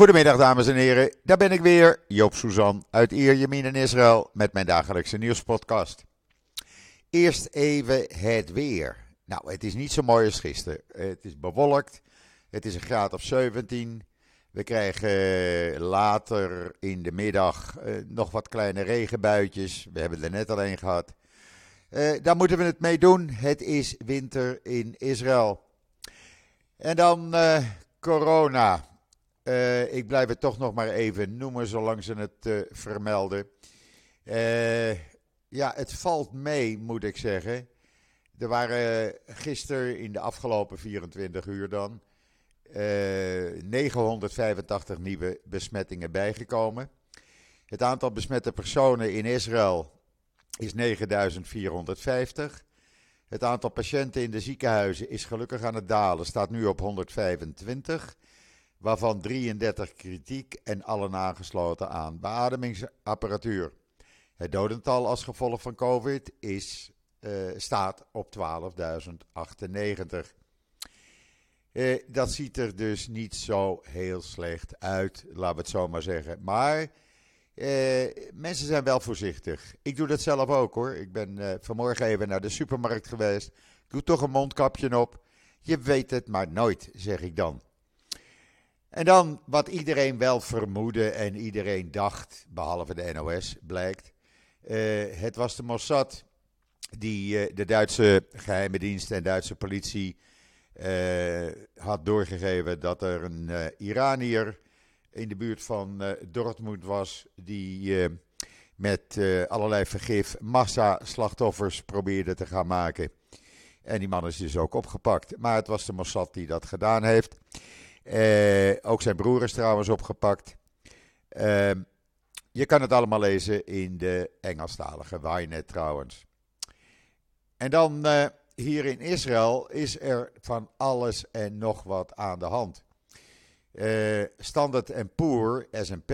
Goedemiddag dames en heren, daar ben ik weer, Joop Suzan uit Ierjemien in Israël met mijn dagelijkse nieuwspodcast. Eerst even het weer. Nou, het is niet zo mooi als gisteren. Het is bewolkt, het is een graad of 17. We krijgen later in de middag eh, nog wat kleine regenbuitjes. We hebben er net alleen gehad. Uh, daar moeten we het mee doen. Het is winter in Israël. En dan corona. Uh, ik blijf het toch nog maar even noemen, zolang ze het uh, vermelden. Uh, ja, het valt mee, moet ik zeggen. Er waren gisteren in de afgelopen 24 uur dan 985 nieuwe besmettingen bijgekomen. Het aantal besmette personen in Israël is 9450. Het aantal patiënten in de ziekenhuizen is gelukkig aan het dalen, staat nu op 125 waarvan 33 kritiek en allen aangesloten aan beademingsapparatuur. Het dodental als gevolg van COVID is, uh, staat op 12.098. Uh, dat ziet er dus niet zo heel slecht uit, laten we het zo maar zeggen. Maar uh, mensen zijn wel voorzichtig. Ik doe dat zelf ook hoor. Ik ben vanmorgen even naar de supermarkt geweest. Ik doe toch een mondkapje op. Je weet het maar nooit, zeg ik dan. En dan wat iedereen wel vermoedde en iedereen dacht, behalve de NOS, blijkt. Uh, het was de Mossad die uh, de Duitse geheime dienst en Duitse politie uh, had doorgegeven dat er een Iranier in de buurt van Dortmund was die met allerlei vergif massa-slachtoffers probeerde te gaan maken. En die man is dus ook opgepakt. Maar het was de Mossad die dat gedaan heeft. Uh, ook zijn broer is trouwens opgepakt. Uh, je kan het allemaal lezen in de Engelstalige Wynet trouwens. En dan uh, hier in Israël is er van alles en nog wat aan de hand. Standard Poor, S&P,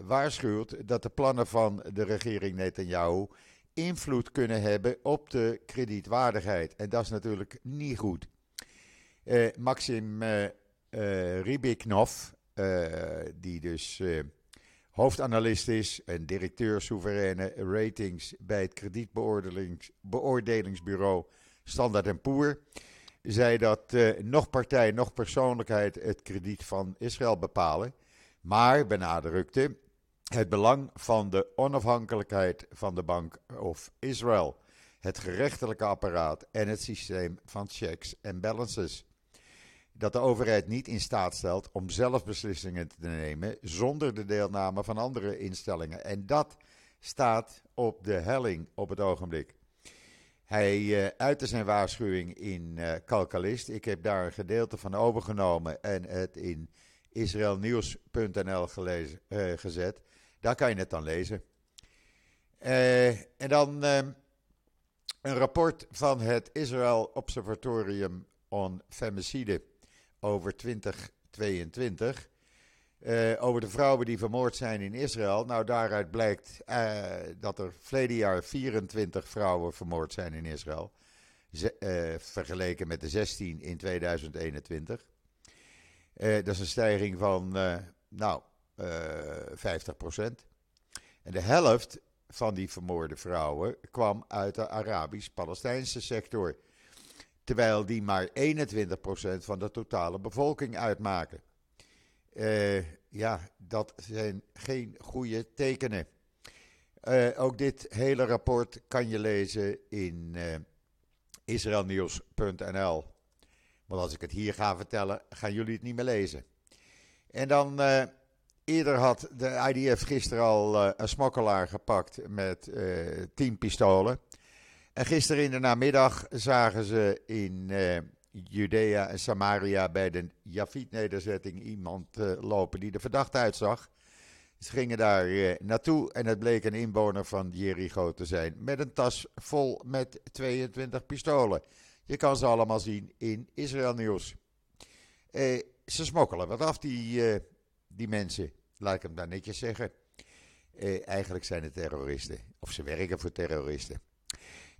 waarschuwt dat de plannen van de regering Netanyahu invloed kunnen hebben op de kredietwaardigheid. En dat is natuurlijk niet goed. Maxim uh, Ribiknov, uh, die dus uh, hoofdanalist is en directeur soevereine ratings bij het kredietbeoordelingsbureau Standard Poor, zei dat nog partij, nog persoonlijkheid het krediet van Israël bepalen, maar benadrukte het belang van de onafhankelijkheid van de Bank of Israël, het gerechtelijke apparaat en het systeem van checks en balances dat de overheid niet in staat stelt om zelf beslissingen te nemen zonder de deelname van andere instellingen. En dat staat op de helling op het ogenblik. Hij uh, uitte zijn waarschuwing in uh, Kalkalist. Ik heb daar een gedeelte van overgenomen en het in israelnieuws.nl eh, gezet. Daar kan je het dan lezen. en dan een rapport van het Israel Observatorium on Femicide over 2022. Uh, eh, over de vrouwen die vermoord zijn in Israël. Nou, daaruit blijkt uh, dat er verleden jaar 24 vrouwen vermoord zijn in Israël. Ze, uh, vergeleken met de 16 in 2021. dat is een stijging van, nou, 50% En de helft van die vermoorde vrouwen kwam uit de Arabisch-Palestijnse sector terwijl die maar 21% van de totale bevolking uitmaken. Uh, ja, dat zijn geen goede tekenen. Uh, ook dit hele rapport kan je lezen in uh, israelnieuws.nl. Want als ik het hier ga vertellen, gaan jullie het niet meer lezen. En dan, eerder had de IDF gisteren al een smokkelaar gepakt met 10 pistolen. En gisteren in de namiddag zagen ze in uh, Judea en Samaria bij de Jafit-nederzetting iemand uh, lopen die er verdacht uitzag. Ze gingen daar uh, naartoe en het bleek een inwoner van Jericho te zijn. Met een tas vol met 22 pistolen. Je kan ze allemaal zien in Israël Nieuws. ze smokkelen wat af, die, die mensen. Laat ik hem daar netjes zeggen. eigenlijk zijn het terroristen. Of ze werken voor terroristen.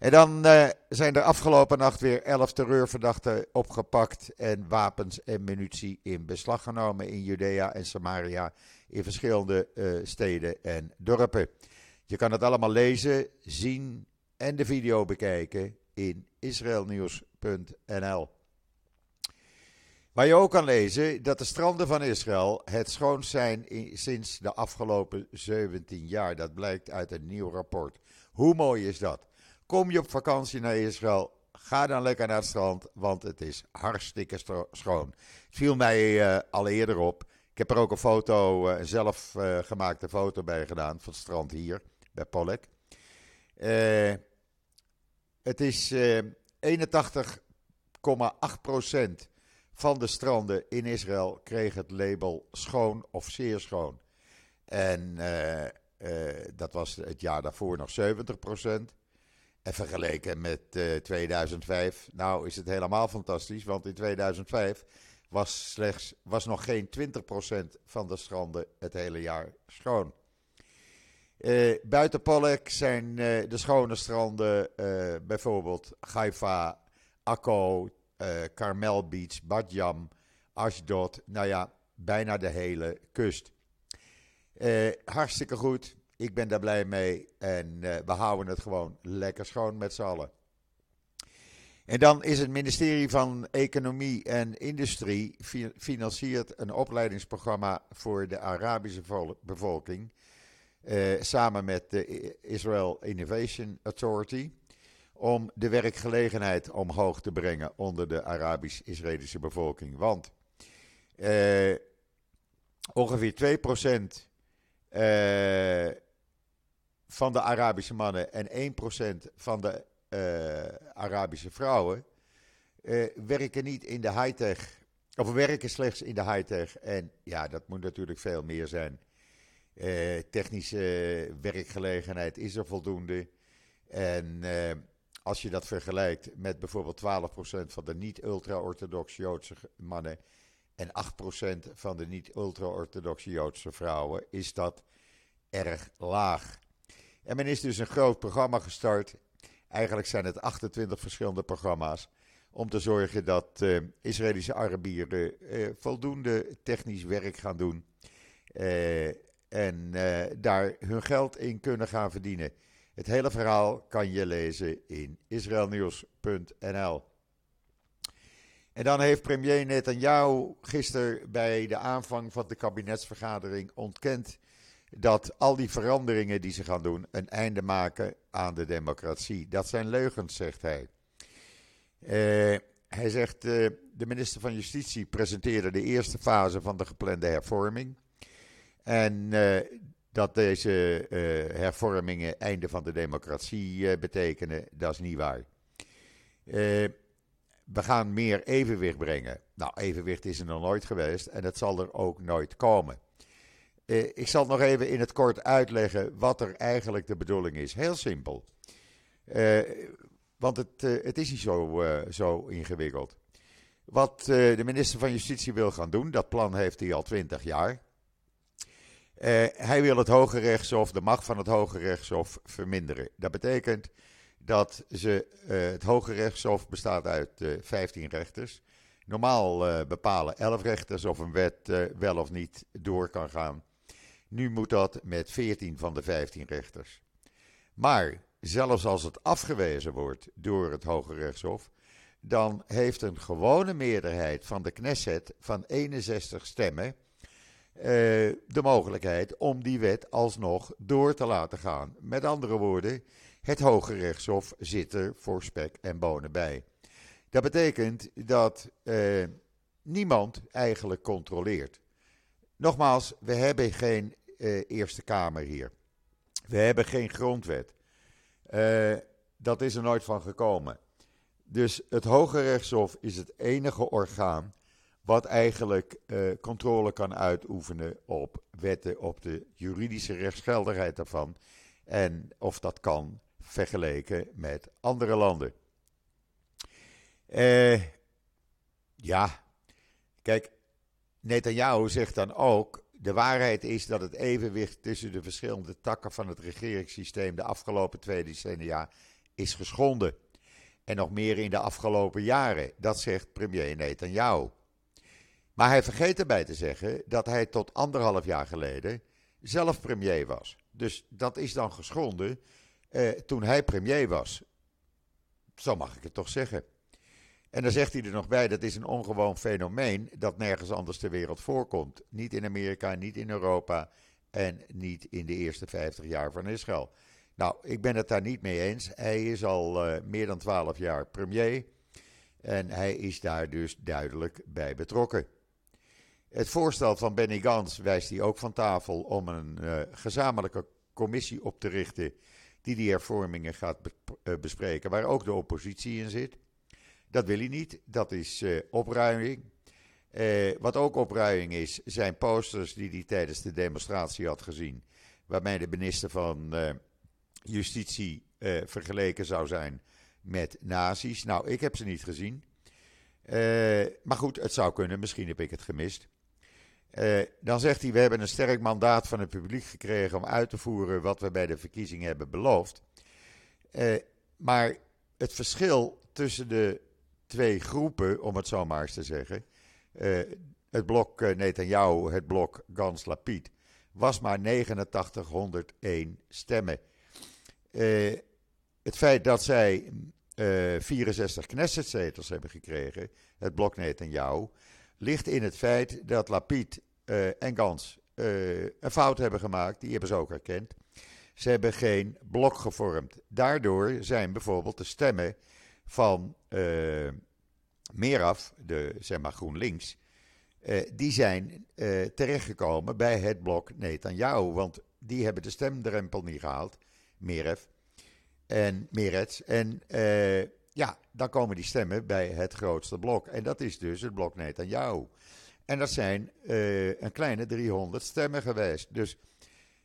En dan uh, zijn er afgelopen nacht weer elf terreurverdachten opgepakt en wapens en munitie in beslag genomen in Judea en Samaria in verschillende uh, steden en dorpen. Je kan het allemaal lezen, zien en de video bekijken in israelnieuws.nl. Waar je ook kan lezen dat de stranden van Israël het schoonst zijn sinds de afgelopen 17 jaar. Dat blijkt uit een nieuw rapport. Hoe mooi is dat? Kom je op vakantie naar Israël, ga dan lekker naar het strand, want het is hartstikke schoon. Het viel mij uh, al eerder op. Ik heb er ook een foto, uh, een zelf gemaakte foto bij gedaan van het strand hier bij Pollek. het is 81,8% van de stranden in Israël kreeg het label schoon of zeer schoon. En dat was het jaar daarvoor nog 70 en vergeleken met uh, eh, 2005, nou is het helemaal fantastisch, want in 2005 was, slechts, was nog geen 20% van de stranden het hele jaar schoon. Uh, buiten Pollek zijn uh, de schone stranden bijvoorbeeld Haifa, Akko, Carmel Beach, Badjam, Ashdod, nou ja, bijna de hele kust. hartstikke goed. Ik ben daar blij mee en uh, we houden het gewoon lekker schoon met z'n allen. En dan is het ministerie van Economie en Industrie financiert een opleidingsprogramma voor de Arabische bevolking. Uh, samen met de Israel Innovation Authority. Om de werkgelegenheid omhoog te brengen onder de Arabisch-Israëlische bevolking. Want uh, ongeveer 2% uh, van de Arabische mannen en 1% van de uh, Arabische vrouwen uh, werken niet in de high-tech, of werken slechts in de high-tech. En ja, dat moet natuurlijk veel meer zijn. Uh, technische werkgelegenheid is er voldoende. En als je dat vergelijkt met bijvoorbeeld 12% van de niet-ultra-orthodoxe Joodse mannen en 8% van de niet-ultra-orthodoxe Joodse vrouwen, is dat erg laag. En men is dus een groot programma gestart. Eigenlijk zijn het 28 verschillende programma's. Om te zorgen dat uh, Israëlische Arabieren uh, voldoende technisch werk gaan doen. Uh, en daar hun geld in kunnen gaan verdienen. Het hele verhaal kan je lezen in israelnieuws.nl. En dan heeft premier Netanyahu gisteren bij de aanvang van de kabinetsvergadering ontkend dat al die veranderingen die ze gaan doen een einde maken aan de democratie. Dat zijn leugens, zegt hij. Uh, hij zegt, uh, de minister van Justitie presenteerde de eerste fase van de geplande hervorming. En uh, dat deze hervormingen einde van de democratie betekenen, dat is niet waar. we gaan meer evenwicht brengen. Nou, evenwicht is er nog nooit geweest en het zal er ook nooit komen. Uh, ik zal nog even in het kort uitleggen wat er eigenlijk de bedoeling is. Heel simpel. Uh, want het, uh, het is niet zo, zo ingewikkeld. Wat de minister van Justitie wil gaan doen, dat plan heeft hij al twintig jaar. hij wil het Hoge Rechtshof, de macht van het Hoge Rechtshof verminderen. Dat betekent dat ze, het Hoge Rechtshof bestaat uit 15 rechters. Normaal bepalen 11 rechters of een wet wel of niet door kan gaan. Nu moet dat met 14 van de 15 rechters. Maar zelfs als het afgewezen wordt door het Hoge Rechtshof, dan heeft een gewone meerderheid van de Knesset van 61 stemmen uh, de mogelijkheid om die wet alsnog door te laten gaan. Met andere woorden, het Hoge Rechtshof zit er voor spek en bonen bij. Dat betekent dat uh, niemand eigenlijk controleert. Nogmaals, we hebben geen uh, Eerste Kamer hier. We hebben geen grondwet. Uh, dat is er nooit van gekomen. Dus het Hoge Rechtshof is het enige orgaan wat eigenlijk uh, controle kan uitoefenen op wetten, op de juridische rechtsgeldigheid daarvan. En of dat kan vergeleken met andere landen. Uh, ja, kijk, Netanyahu zegt dan ook de waarheid is dat het evenwicht tussen de verschillende takken van het regeringssysteem de afgelopen twee decennia is geschonden. En nog meer in de afgelopen jaren. Dat zegt premier Netanyahu. Maar hij vergeet erbij te zeggen dat hij tot anderhalf jaar geleden zelf premier was. Dus dat is dan geschonden eh, toen hij premier was. Zo mag ik het toch zeggen. En dan zegt hij er nog bij, dat is een ongewoon fenomeen dat nergens anders ter wereld voorkomt. Niet in Amerika, niet in Europa en niet in de eerste 50 jaar van Israël. Nou, ik ben het daar niet mee eens. Hij is al uh, meer dan 12 jaar premier en hij is daar dus duidelijk bij betrokken. Het voorstel van Benny Gans wijst hij ook van tafel om een uh, gezamenlijke commissie op te richten die die hervormingen gaat be bespreken, waar ook de oppositie in zit. Dat wil hij niet. Dat is uh, opruiming. Uh, wat ook opruiming is, zijn posters die hij tijdens de demonstratie had gezien. Waarmee de minister van uh, Justitie vergeleken zou zijn met nazi's. Nou, ik heb ze niet gezien. maar goed, het zou kunnen. Misschien heb ik het gemist. dan zegt hij: We hebben een sterk mandaat van het publiek gekregen om uit te voeren wat we bij de verkiezingen hebben beloofd. maar het verschil tussen de twee groepen, om het zo maar eens te zeggen. Uh, het blok uh, Netanyahu, het blok Gans Lapid, was maar 8901 stemmen. Uh, het feit dat zij 64 Knessetzetels hebben gekregen, het blok Netanyahu, ligt in het feit dat Lapid en Gans een fout hebben gemaakt. Die hebben ze ook erkend. Ze hebben geen blok gevormd. Daardoor zijn bijvoorbeeld de stemmen van uh, Meraf, de, zeg maar GroenLinks, uh, die zijn uh, terechtgekomen bij het blok Netanyahu. Want die hebben de stemdrempel niet gehaald, Meref en Meretz. En ja, dan komen die stemmen bij het grootste blok. En dat is dus het blok Netanyahu. En dat zijn een kleine 300 stemmen geweest. Dus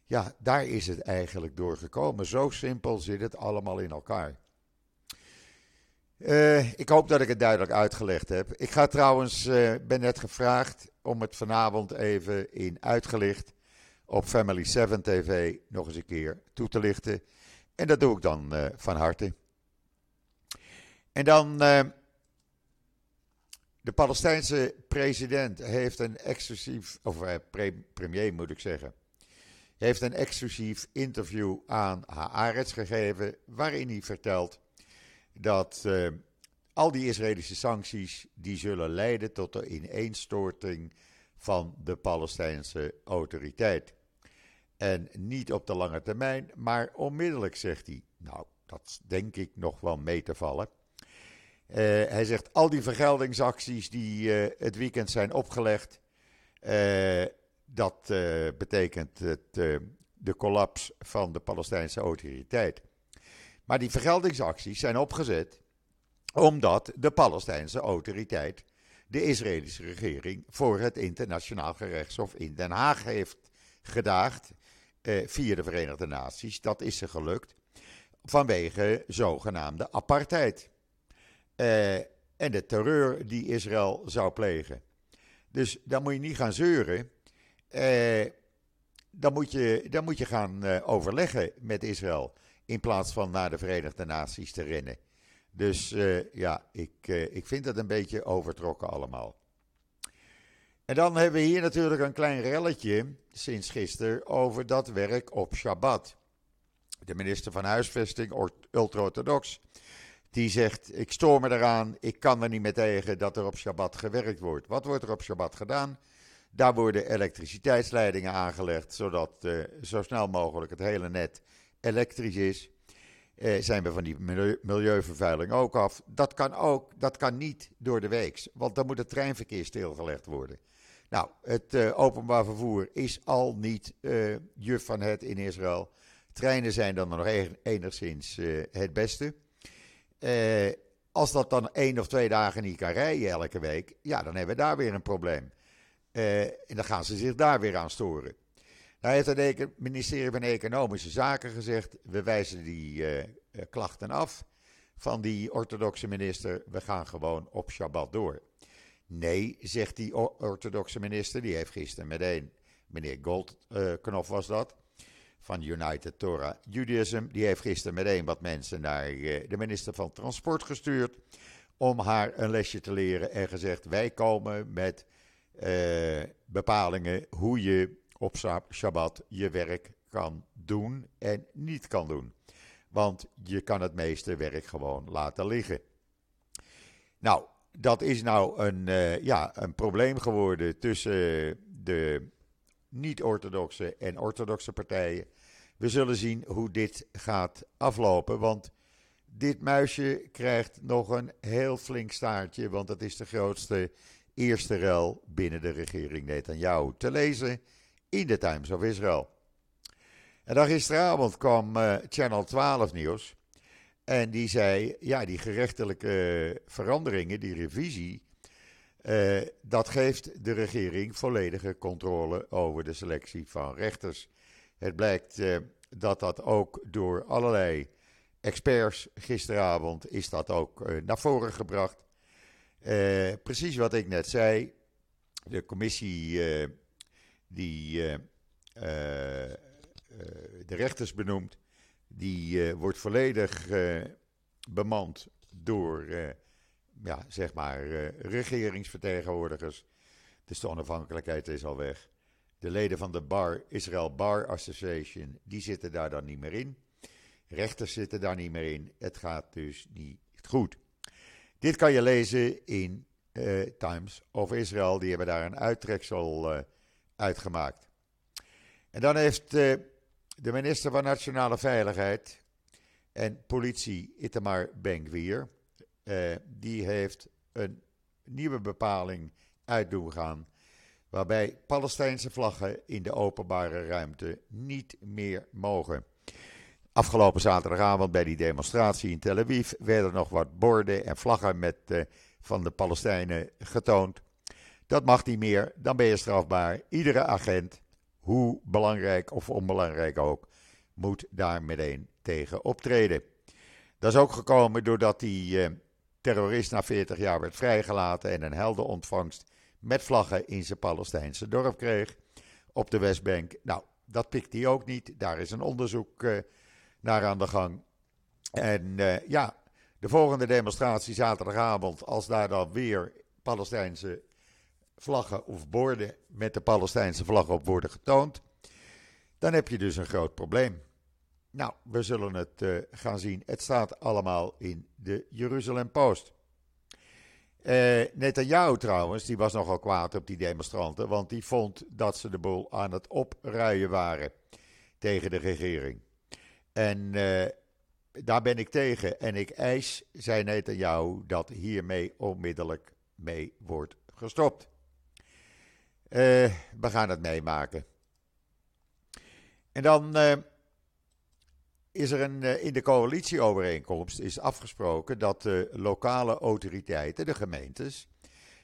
ja, daar is het eigenlijk doorgekomen. Zo simpel zit het allemaal in elkaar. Uh, ik hoop dat ik het duidelijk uitgelegd heb. Ik ga trouwens, uh, ben net gevraagd om het vanavond even in uitgelicht op Family 7 TV nog eens een keer toe te lichten. En dat doe ik dan uh, van harte. En dan, de Palestijnse president heeft een exclusief, of pre premier moet ik zeggen, heeft een exclusief interview aan Haaretz gegeven waarin hij vertelt dat uh, al die Israëlische sancties die zullen leiden tot de ineenstorting van de Palestijnse autoriteit. En niet op de lange termijn, maar onmiddellijk, zegt hij. Nou, dat denk ik nog wel mee te vallen. Uh, hij zegt al die vergeldingsacties die uh, het weekend zijn opgelegd, dat betekent het, de collaps van de Palestijnse autoriteit. Maar die vergeldingsacties zijn opgezet omdat de Palestijnse autoriteit de Israëlische regering voor het internationaal gerechtshof in Den Haag heeft gedaagd eh, via de Verenigde Naties. Dat is ze gelukt vanwege zogenaamde apartheid. Eh, en de terreur die Israël zou plegen. Dus dan moet je niet gaan zeuren. Eh, dan, moet je, dan moet je gaan uh, overleggen met Israël in plaats van naar de Verenigde Naties te rennen. Dus uh, ja, ik, uh, ik vind het een beetje overtrokken allemaal. En dan hebben we hier natuurlijk een klein relletje sinds gisteren over dat werk op Shabbat. De minister van Huisvesting, ultra-orthodox, die zegt: Ik stoor me eraan, ik kan er niet mee tegen dat er op Shabbat gewerkt wordt. Wat wordt er op Shabbat gedaan? Daar worden elektriciteitsleidingen aangelegd, zodat uh, zo snel mogelijk het hele net elektrisch is, eh, zijn we van die milieuvervuiling ook af. Dat kan ook, dat kan niet door de week, want dan moet het treinverkeer stilgelegd worden. Nou, het uh, openbaar vervoer is al niet uh, juf van het in Israël. Treinen zijn dan nog enigszins uh, het beste. als dat dan één of twee dagen niet kan rijden elke week, ja, dan hebben we daar weer een probleem. en dan gaan ze zich daar weer aan storen. Nou heeft het ministerie van Economische Zaken gezegd: we wijzen die uh, klachten af van die orthodoxe minister. We gaan gewoon op Shabbat door. Nee, zegt die orthodoxe minister, die heeft gisteren meteen, meneer Goldknop was dat, van United Torah Judaism. Die heeft gisteren meteen wat mensen naar de minister van Transport gestuurd. Om haar een lesje te leren en gezegd: Wij komen met bepalingen hoe je op Shabbat je werk kan doen en niet kan doen. Want je kan het meeste werk gewoon laten liggen. Nou, dat is nou een, uh, ja, een probleem geworden tussen de niet-orthodoxe en orthodoxe partijen. We zullen zien hoe dit gaat aflopen, want dit muisje krijgt nog een heel flink staartje, want het is de grootste eerste rel binnen de regering Netanyahu. Te lezen in de Times of Israel. En dan gisteravond kwam uh, Channel 12 nieuws. En die zei, ja, die gerechtelijke veranderingen, die revisie, uh, dat geeft de regering volledige controle over de selectie van rechters. Het blijkt uh, dat dat ook door allerlei experts gisteravond is dat ook naar voren gebracht. precies wat ik net zei, de commissie die eh, de rechters benoemd. Die eh, wordt volledig eh, bemand door, ja, zeg maar, regeringsvertegenwoordigers. Dus de onafhankelijkheid is al weg. De leden van de Bar, Israel Bar Association, die zitten daar dan niet meer in. Rechters zitten daar niet meer in. Het gaat dus niet goed. Dit kan je lezen in Times of Israel. Die hebben daar een uittreksel uh, uitgemaakt. En dan heeft de minister van Nationale Veiligheid en Politie, Itamar Ben-Gvir, eh, die heeft een nieuwe bepaling uit doen gaan. Waarbij Palestijnse vlaggen in de openbare ruimte niet meer mogen. Afgelopen zaterdagavond bij die demonstratie in Tel Aviv werden nog wat borden en vlaggen met, uh, van de Palestijnen getoond. Dat mag niet meer, dan ben je strafbaar. Iedere agent hoe belangrijk of onbelangrijk ook, moet daar meteen tegen optreden. Dat is ook gekomen doordat die eh, terrorist na 40 jaar werd vrijgelaten en een heldenontvangst met vlaggen in zijn Palestijnse dorp kreeg op de Westbank. Nou, dat pikt hij ook niet. Daar is een onderzoek uh, naar aan de gang. En uh, ja, de volgende demonstratie zaterdagavond, als daar dan weer Palestijnse vlaggen of borden met de Palestijnse vlag op worden getoond, dan heb je dus een groot probleem. Nou, we zullen het uh, gaan zien. Het staat allemaal in de Jeruzalem Post. Uh, Netanyahu trouwens, die was nogal kwaad op die demonstranten, want die vond dat ze de boel aan het opruien waren tegen de regering. En uh, daar ben ik tegen. En ik eis, zei Netanyahu, dat hiermee onmiddellijk mee wordt gestopt. Uh, we gaan het meemaken. En dan uh, is er een, uh, in de coalitieovereenkomst is afgesproken dat de lokale autoriteiten, de gemeentes,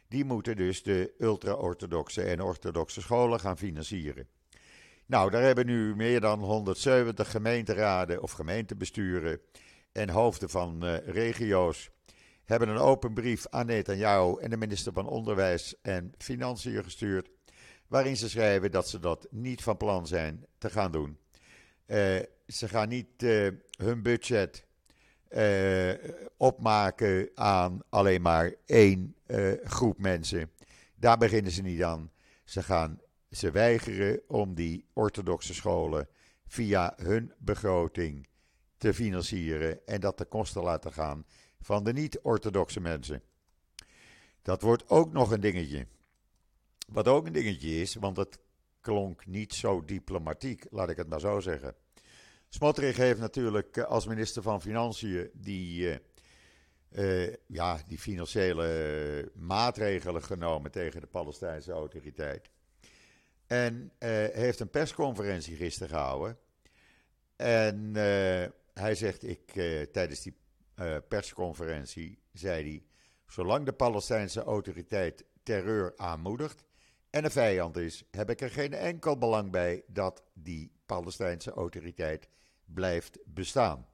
die moeten dus de ultra-orthodoxe en orthodoxe scholen gaan financieren. Nou, daar hebben nu meer dan 170 gemeenteraden of gemeentebesturen en hoofden van regio's hebben een open brief aan Netanyahu en de minister van Onderwijs en Financiën gestuurd waarin ze schrijven dat ze dat niet van plan zijn te gaan doen. Uh, ze gaan niet uh, hun budget uh, opmaken aan alleen maar één groep mensen. Daar beginnen ze niet aan. Ze gaan ze weigeren om die orthodoxe scholen via hun begroting te financieren en dat de kosten laten gaan van de niet-orthodoxe mensen. Dat wordt ook nog een dingetje. Wat ook een dingetje is, want het klonk niet zo diplomatiek, laat ik het maar zo zeggen. Smotrich heeft natuurlijk eh, als minister van Financiën die, uh, uh, ja, die financiële maatregelen genomen tegen de Palestijnse autoriteit. En heeft een persconferentie gisteren gehouden. En hij zegt, ik, tijdens die persconferentie, zei hij, zolang de Palestijnse autoriteit terreur aanmoedigt, en een vijand is, heb ik er geen enkel belang bij dat die Palestijnse autoriteit blijft bestaan.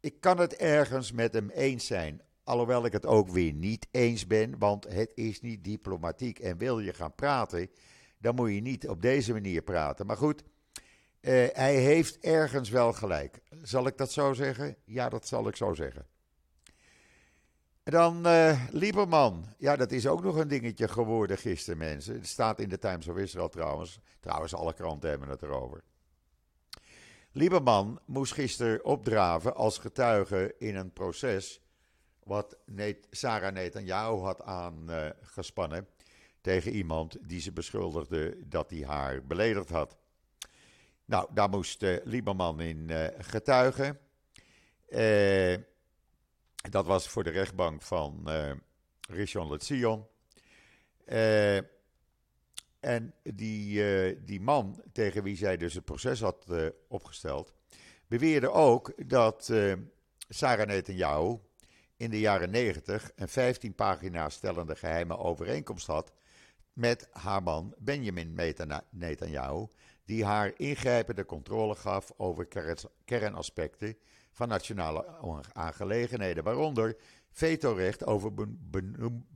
Ik kan het ergens met hem eens zijn, alhoewel ik het ook weer niet eens ben, want het is niet diplomatiek. En wil je gaan praten, dan moet je niet op deze manier praten. Maar goed, Uh, hij heeft ergens wel gelijk. Zal ik dat zo zeggen? Ja, dat zal ik zo zeggen. Dan uh, Lieberman. Ja, dat is ook nog een dingetje geworden gisteren, mensen. Het staat in de Times of Israel trouwens. Trouwens, alle kranten hebben het erover. Lieberman moest gisteren opdraven als getuige in een proces. wat Sarah Netanyahu had aangespannen. Uh, tegen iemand die ze beschuldigde dat hij haar beledigd had. Nou, daar moest uh, Lieberman in getuigen. Uh, dat was voor de rechtbank van uh, Rishon LeZion. en die, die man tegen wie zij dus het proces had opgesteld, beweerde ook dat Sarah Netanyahu in de jaren 90 een 15 pagina's stellende geheime overeenkomst had met haar man Benjamin Netanyahu, die haar ingrijpende controle gaf over kernaspecten van nationale aangelegenheden, waaronder vetorecht over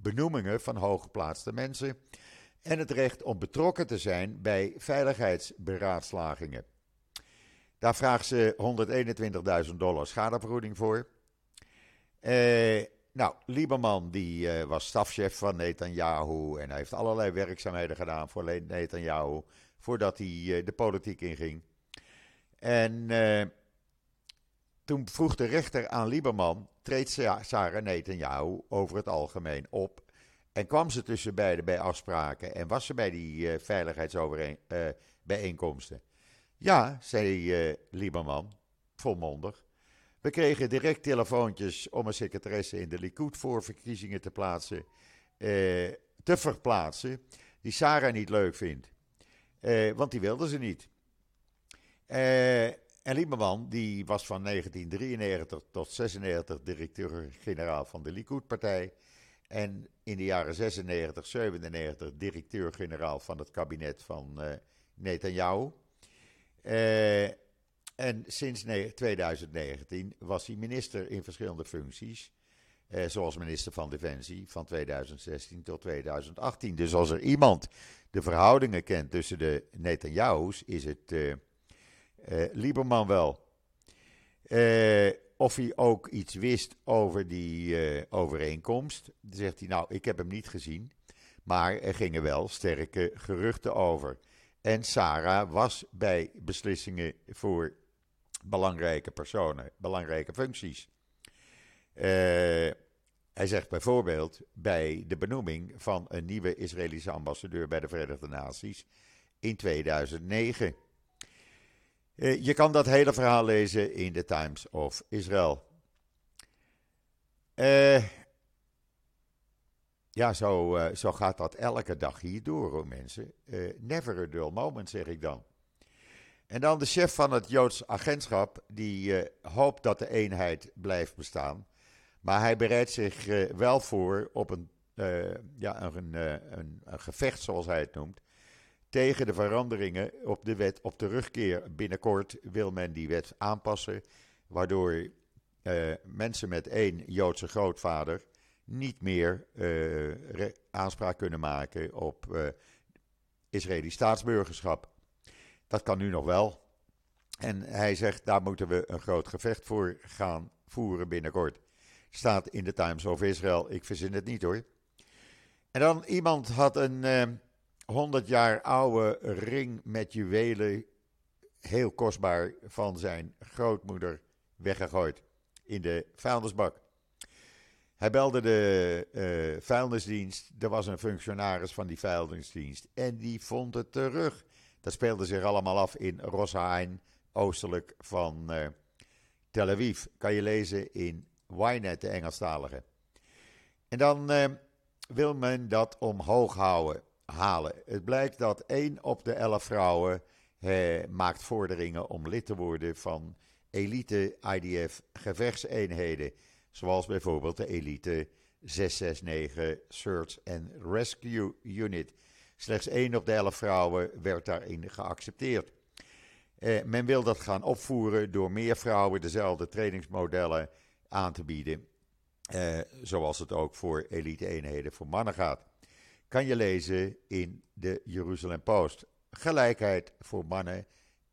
benoemingen van hooggeplaatste mensen en het recht om betrokken te zijn bij veiligheidsberaadslagingen. Daar vraagt ze 121.000 dollar schadevergoeding voor. Eh, nou, Lieberman die uh, was stafchef van Netanyahu en hij heeft allerlei werkzaamheden gedaan voor Netanyahu voordat hij uh, de politiek inging. En uh, toen vroeg de rechter aan Lieberman, treedt Sarah Netanyahu over het algemeen op en kwam ze tussen beiden bij afspraken en was ze bij die veiligheidsbijeenkomsten? ja, zei Lieberman, volmondig. We kregen direct telefoontjes om een secretaresse in de Likud voor verkiezingen te plaatsen, eh, te verplaatsen, die Sarah niet leuk vindt. Eh, want die wilde ze niet. Eh, en Lieberman, die was van 1993 tot 96 directeur-generaal van de Likud-partij. En in de jaren 96, 97 directeur-generaal van het kabinet van uh, Netanyahu. Uh, en sinds 2019 was hij minister in verschillende functies. Eh, zoals minister van Defensie van 2016 tot 2018. Dus als er iemand de verhoudingen kent tussen de Netanyahu's, is het uh, Lieberman wel. Uh, of hij ook iets wist over die overeenkomst, zegt hij nou, ik heb hem niet gezien. Maar er gingen wel sterke geruchten over. En Sarah was bij beslissingen voor belangrijke personen, belangrijke functies. Uh, hij zegt bijvoorbeeld bij de benoeming van een nieuwe Israëlische ambassadeur bij de Verenigde Naties in 2009. Eh, je kan dat hele verhaal lezen in de Times of Israel. Uh, ja, zo, zo gaat dat elke dag hier door, mensen. never a dull moment, zeg ik dan. En dan de chef van het Joods agentschap, die hoopt dat de eenheid blijft bestaan. Maar hij bereidt zich wel voor op een, ja, een, een, een, gevecht, zoals hij het noemt. Tegen de veranderingen op de wet op terugkeer. Binnenkort wil men die wet aanpassen. Waardoor mensen met één Joodse grootvader niet meer aanspraak kunnen maken op Israëlisch staatsburgerschap. Dat kan nu nog wel. En hij zegt, daar moeten we een groot gevecht voor gaan voeren binnenkort. Staat in de Times of Israel. Ik verzin het niet hoor. En dan iemand had een eh, 100 jaar oude ring met juwelen, heel kostbaar, van zijn grootmoeder weggegooid in de vuilnisbak. Hij belde de uh, vuilnisdienst. Er was een functionaris van die vuilnisdienst. En die vond het terug. Dat speelde zich allemaal af in Rosheim, oostelijk van uh, Tel Aviv. Kan je lezen in Ynet, de Engelstalige. En dan uh, wil men dat omhoog houden, halen. Het blijkt dat 1 op de 11 vrouwen uh, maakt vorderingen om lid te worden van elite IDF gevechtseenheden. Zoals bijvoorbeeld de elite 669 Search and Rescue Unit. Slechts 1 op de 11 vrouwen werd daarin geaccepteerd. Eh, men wil dat gaan opvoeren door meer vrouwen dezelfde trainingsmodellen aan te bieden. Eh, zoals het ook voor elite-eenheden voor mannen gaat. Kan je lezen in de Jeruzalem Post. Gelijkheid voor mannen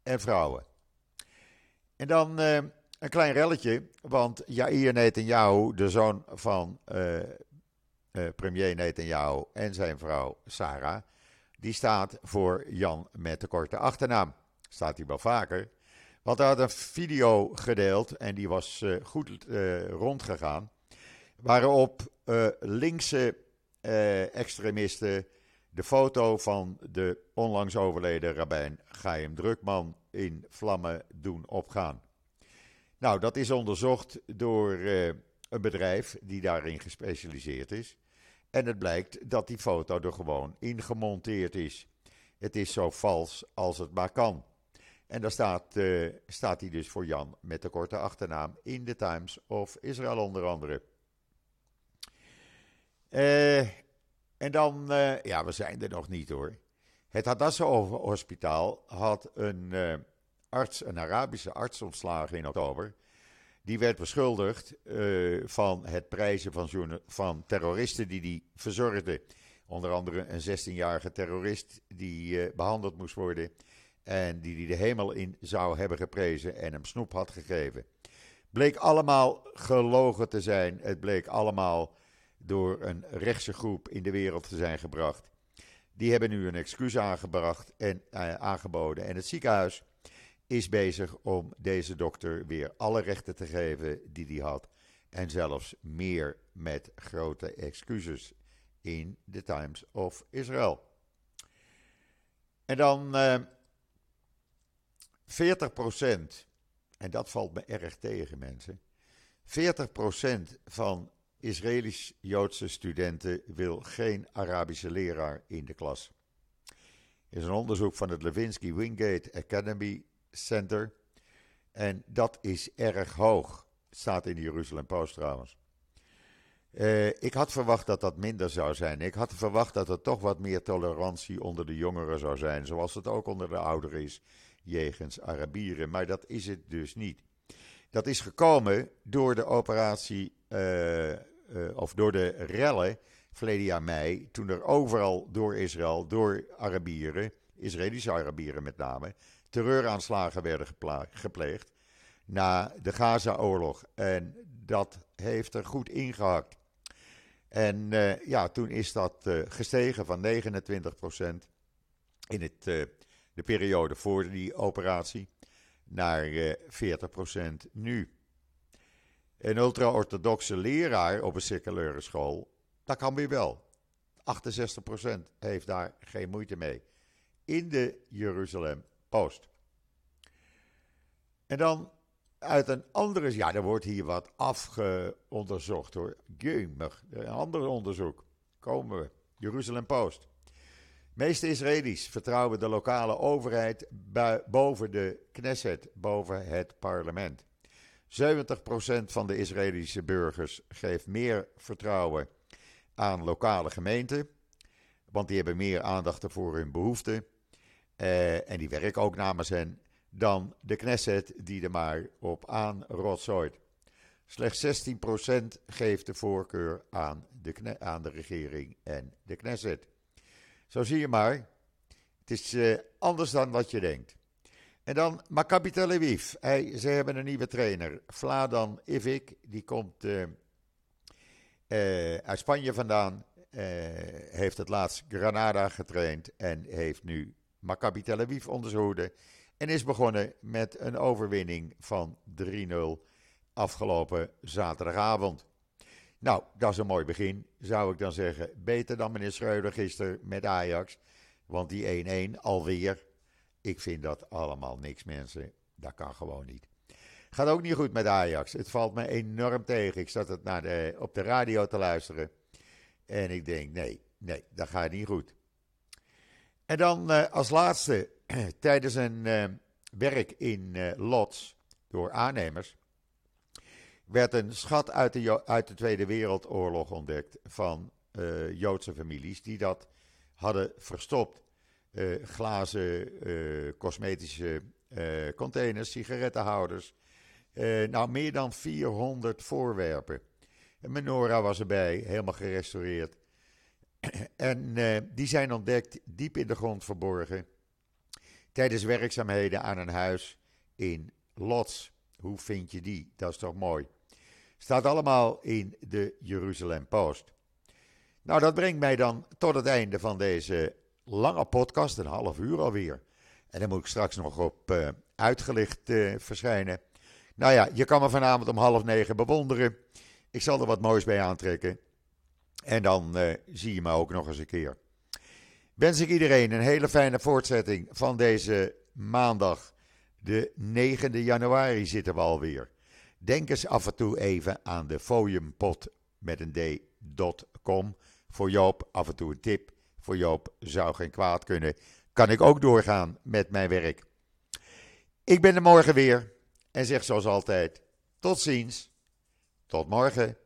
en vrouwen. En dan een klein relletje, want Jair Netanyahu, de zoon van premier Netanyahu en zijn vrouw Sarah, die staat voor Jan met de korte achternaam. Staat hij wel vaker. Want hij had een video gedeeld en die was goed rondgegaan. Waarop linkse extremisten de foto van de onlangs overleden rabbijn Chaim Drukman in vlammen doen opgaan. Nou, dat is onderzocht door een bedrijf die daarin gespecialiseerd is. En het blijkt dat die foto er gewoon ingemonteerd is. Het is zo vals als het maar kan. En daar staat, uh, staat hij dus voor Jan met de korte achternaam in de Times of Israel onder andere. Uh, en dan, uh, ja, we zijn er nog niet hoor. Het Hadassah Hospitaal had een arts, een Arabische arts ontslagen in oktober. Die werd beschuldigd van het prijzen van, van terroristen die die verzorgde. Onder andere een 16-jarige terrorist die behandeld moest worden en die hij de hemel in zou hebben geprezen en hem snoep had gegeven. Bleek allemaal gelogen te zijn. Het bleek allemaal door een rechtse groep in de wereld te zijn gebracht. Die hebben nu een excuus aangebracht en uh, aangeboden. En het ziekenhuis is bezig om deze dokter weer alle rechten te geven die hij had. En zelfs meer met grote excuses in de Times of Israel. En dan uh, 40%, en dat valt me erg tegen mensen, 40% van Israëlisch-Joodse studenten wil geen Arabische leraar in de klas. Is een onderzoek van het Levinsky Wingate Academy Center. En dat is erg hoog. Staat in de Jeruzalem Post trouwens. Uh, ik had verwacht dat dat minder zou zijn. Ik had verwacht dat er toch wat meer tolerantie onder de jongeren zou zijn. Zoals het ook onder de ouderen is jegens Arabieren. Maar dat is het dus niet. Dat is gekomen door de operatie, uh, of door de rellen verleden jaar mei. Toen er overal door Israël, door Arabieren, Israëlische Arabieren met name, terreuraanslagen werden gepleegd. Na de Gaza-oorlog. En dat heeft er goed ingehakt. En uh, ja, toen is dat gestegen van 29% in het de periode voor die operatie, naar 40% eh, nu. Een ultra-orthodoxe leraar op een circulaire school, dat kan weer wel. 68% heeft daar geen moeite mee. In de Jeruzalem Post. En dan uit een andere, ja, er wordt hier wat afgeonderzocht hoor. Geumig, een ander onderzoek. Komen we. Jeruzalem Post meeste Israëli's vertrouwen de lokale overheid boven de Knesset, boven het parlement. 70% van de Israëlische burgers geeft meer vertrouwen aan lokale gemeenten, want die hebben meer aandacht voor hun behoeften. Eh, en die werken ook namens hen, dan de Knesset die er maar op aanrotzooit. Slechts 16% geeft de voorkeur aan de, aan de regering en de Knesset. Zo zie je maar. Het is uh, anders dan wat je denkt. En dan Maccabi Tel Aviv. Hey, ze hebben een nieuwe trainer. Vladan Ivic. Die komt uh, uh, uit Spanje vandaan. heeft het laatst Granada getraind. En heeft nu Maccabi Tel Aviv onder En is begonnen met een overwinning van 3-0 afgelopen zaterdagavond. Nou, dat is een mooi begin, zou ik dan zeggen. Beter dan meneer Schreuder gisteren met Ajax. Want die 1-1 alweer. Ik vind dat allemaal niks, mensen. Dat kan gewoon niet. Gaat ook niet goed met Ajax. Het valt me enorm tegen. Ik zat het naar op de radio te luisteren. En ik denk, nee, nee, dat gaat niet goed. En dan uh, als laatste, tijdens een uh, werk in uh, Lots door aannemers werd een schat uit de, uit de Tweede Wereldoorlog ontdekt van uh, Joodse families die dat hadden verstopt. Uh, glazen, uh, cosmetische containers, sigarettenhouders. nou, meer dan 400 voorwerpen. Een menorah was erbij, helemaal gerestaureerd. en die zijn ontdekt, diep in de grond verborgen. tijdens werkzaamheden aan een huis in Lots. Hoe vind je die? Dat is toch mooi. Staat allemaal in de Jeruzalem Post. Nou, dat brengt mij dan tot het einde van deze lange podcast, een half uur alweer. En dan moet ik straks nog op uh, uitgelicht uh, verschijnen. Nou ja, je kan me vanavond om half negen bewonderen. Ik zal er wat moois bij aantrekken. En dan uh, zie je me ook nog eens een keer. Wens ik iedereen een hele fijne voortzetting van deze maandag. De 9 januari zitten we alweer. Denk eens af en toe even aan de foliumpot met een d.com. Voor Joop af en toe een tip. Voor Joop zou geen kwaad kunnen. Kan ik ook doorgaan met mijn werk. Ik ben er morgen weer en zeg zoals altijd: tot ziens. Tot morgen.